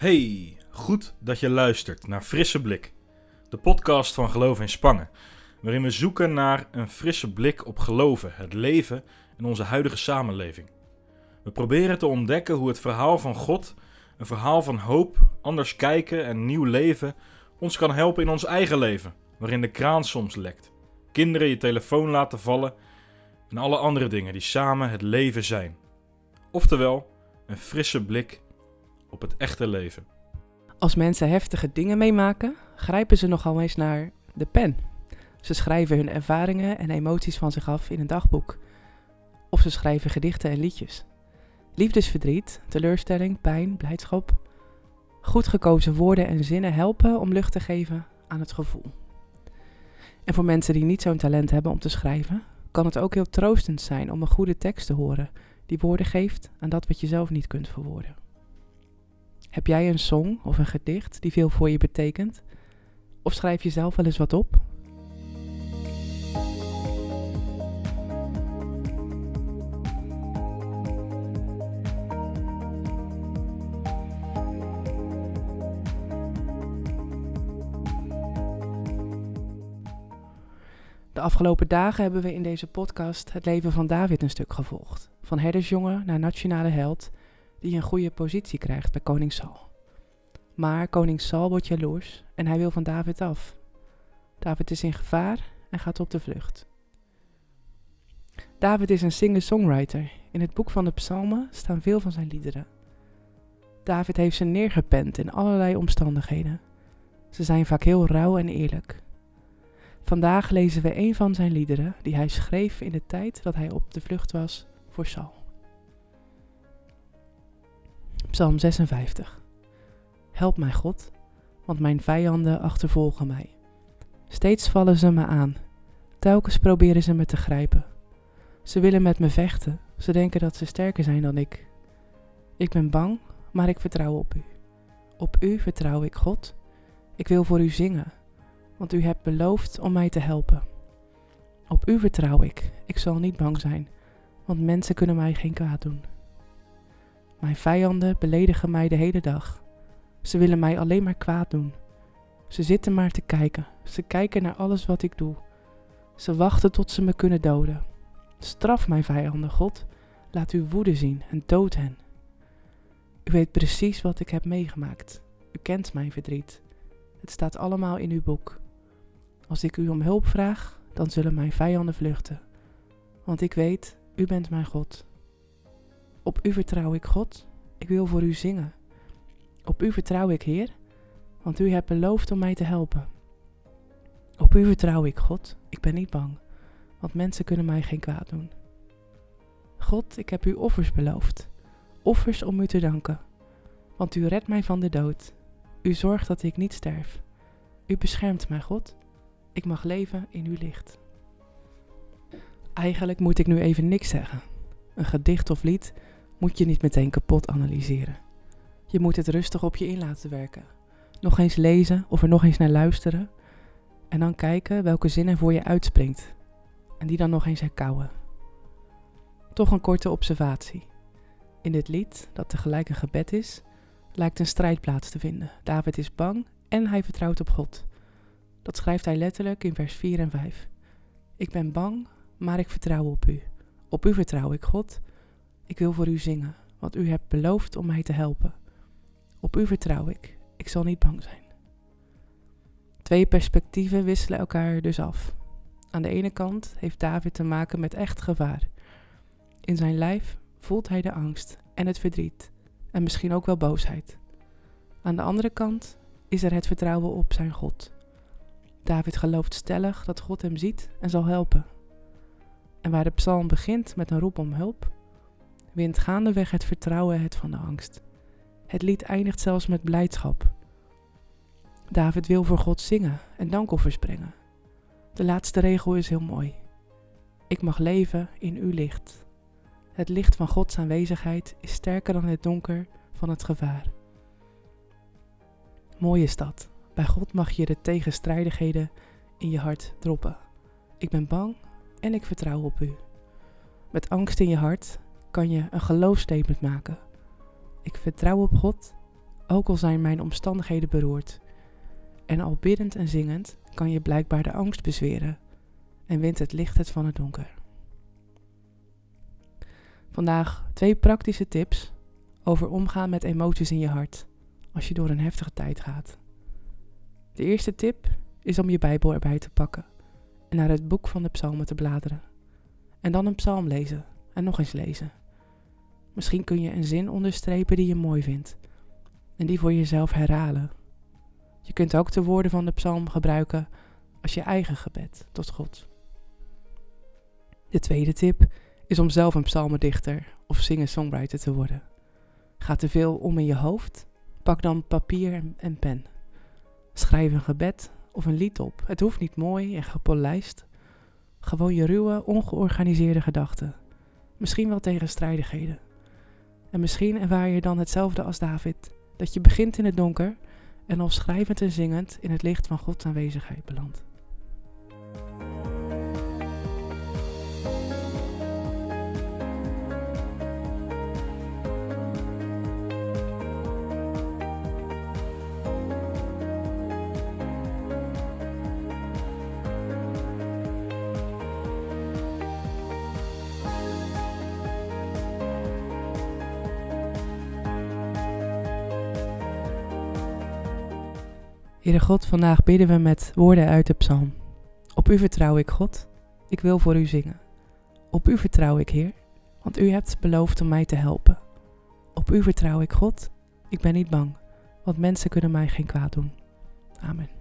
Hey, goed dat je luistert naar Frisse Blik, de podcast van Geloof in Spangen, waarin we zoeken naar een frisse blik op geloven, het leven en onze huidige samenleving. We proberen te ontdekken hoe het verhaal van God, een verhaal van hoop, anders kijken en nieuw leven, ons kan helpen in ons eigen leven, waarin de kraan soms lekt, kinderen je telefoon laten vallen en alle andere dingen die samen het leven zijn. Oftewel, een frisse blik op het echte leven. Als mensen heftige dingen meemaken, grijpen ze nogal eens naar de pen. Ze schrijven hun ervaringen en emoties van zich af in een dagboek. Of ze schrijven gedichten en liedjes. Liefdesverdriet, teleurstelling, pijn, blijdschap. Goed gekozen woorden en zinnen helpen om lucht te geven aan het gevoel. En voor mensen die niet zo'n talent hebben om te schrijven, kan het ook heel troostend zijn om een goede tekst te horen die woorden geeft aan dat wat je zelf niet kunt verwoorden. Heb jij een song of een gedicht die veel voor je betekent? Of schrijf je zelf wel eens wat op? De afgelopen dagen hebben we in deze podcast het leven van David een stuk gevolgd. Van herdersjongen naar nationale held die een goede positie krijgt bij koning Saul. Maar koning Saul wordt jaloers en hij wil van David af. David is in gevaar en gaat op de vlucht. David is een singer-songwriter. In het boek van de psalmen staan veel van zijn liederen. David heeft ze neergepend in allerlei omstandigheden. Ze zijn vaak heel rauw en eerlijk. Vandaag lezen we een van zijn liederen die hij schreef in de tijd dat hij op de vlucht was voor Saul. Psalm 56. Help mij, God, want mijn vijanden achtervolgen mij. Steeds vallen ze me aan. Telkens proberen ze me te grijpen. Ze willen met me vechten. Ze denken dat ze sterker zijn dan ik. Ik ben bang, maar ik vertrouw op u. Op u vertrouw ik, God. Ik wil voor u zingen, want u hebt beloofd om mij te helpen. Op u vertrouw ik. Ik zal niet bang zijn, want mensen kunnen mij geen kwaad doen. Mijn vijanden beledigen mij de hele dag. Ze willen mij alleen maar kwaad doen. Ze zitten maar te kijken. Ze kijken naar alles wat ik doe. Ze wachten tot ze me kunnen doden. Straf mijn vijanden, God. Laat uw woede zien en dood hen. U weet precies wat ik heb meegemaakt. U kent mijn verdriet. Het staat allemaal in uw boek. Als ik u om hulp vraag, dan zullen mijn vijanden vluchten. Want ik weet, u bent mijn God. Op u vertrouw ik, God. Ik wil voor u zingen. Op u vertrouw ik, Heer, want u hebt beloofd om mij te helpen. Op u vertrouw ik, God. Ik ben niet bang, want mensen kunnen mij geen kwaad doen. God, ik heb u offers beloofd. Offers om u te danken. Want u redt mij van de dood. U zorgt dat ik niet sterf. U beschermt mij, God. Ik mag leven in uw licht. Eigenlijk moet ik nu even niks zeggen. Een gedicht of lied moet je niet meteen kapot analyseren. Je moet het rustig op je in laten werken. Nog eens lezen of er nog eens naar luisteren. En dan kijken welke zin er voor je uitspringt. En die dan nog eens herkauwen. Toch een korte observatie. In dit lied, dat tegelijk een gebed is, lijkt een strijd plaats te vinden. David is bang en hij vertrouwt op God. Dat schrijft hij letterlijk in vers 4 en 5. Ik ben bang, maar ik vertrouw op u. Op u vertrouw ik, God. Ik wil voor u zingen, want u hebt beloofd om mij te helpen. Op u vertrouw ik. Ik zal niet bang zijn. Twee perspectieven wisselen elkaar dus af. Aan de ene kant heeft David te maken met echt gevaar. In zijn lijf voelt hij de angst en het verdriet en misschien ook wel boosheid. Aan de andere kant is er het vertrouwen op zijn God. David gelooft stellig dat God hem ziet en zal helpen. En waar de psalm begint met een roep om hulp, wint gaandeweg het vertrouwen het van de angst. Het lied eindigt zelfs met blijdschap. David wil voor God zingen en dankoffers brengen. De laatste regel is heel mooi. Ik mag leven in uw licht. Het licht van Gods aanwezigheid is sterker dan het donker van het gevaar. Mooie stad. Bij God mag je de tegenstrijdigheden in je hart droppen. Ik ben bang en ik vertrouw op u. Met angst in je hart kan je een geloofstatement maken. Ik vertrouw op God, ook al zijn mijn omstandigheden beroerd. En al biddend en zingend kan je blijkbaar de angst bezweren en wint het licht het van het donker. Vandaag twee praktische tips over omgaan met emoties in je hart als je door een heftige tijd gaat. De eerste tip is om je Bijbel erbij te pakken en naar het boek van de psalmen te bladeren. En dan een psalm lezen en nog eens lezen. Misschien kun je een zin onderstrepen die je mooi vindt en die voor jezelf herhalen. Je kunt ook de woorden van de psalm gebruiken als je eigen gebed tot God. De tweede tip is om zelf een psalmendichter of singer-songwriter te worden. Gaat te veel om in je hoofd? Pak dan papier en pen. Schrijf een gebed of een lied op. Het hoeft niet mooi en gepolijst. Gewoon je ruwe, ongeorganiseerde gedachten. Misschien wel tegenstrijdigheden. En misschien ervaar je dan hetzelfde als David, dat je begint in het donker en al schrijvend en zingend in het licht van Gods aanwezigheid belandt. Heere God, vandaag bidden we met woorden uit de psalm. Op u vertrouw ik, God. Ik wil voor u zingen. Op u vertrouw ik, Heer, want u hebt beloofd om mij te helpen. Op u vertrouw ik, God. Ik ben niet bang, want mensen kunnen mij geen kwaad doen. Amen.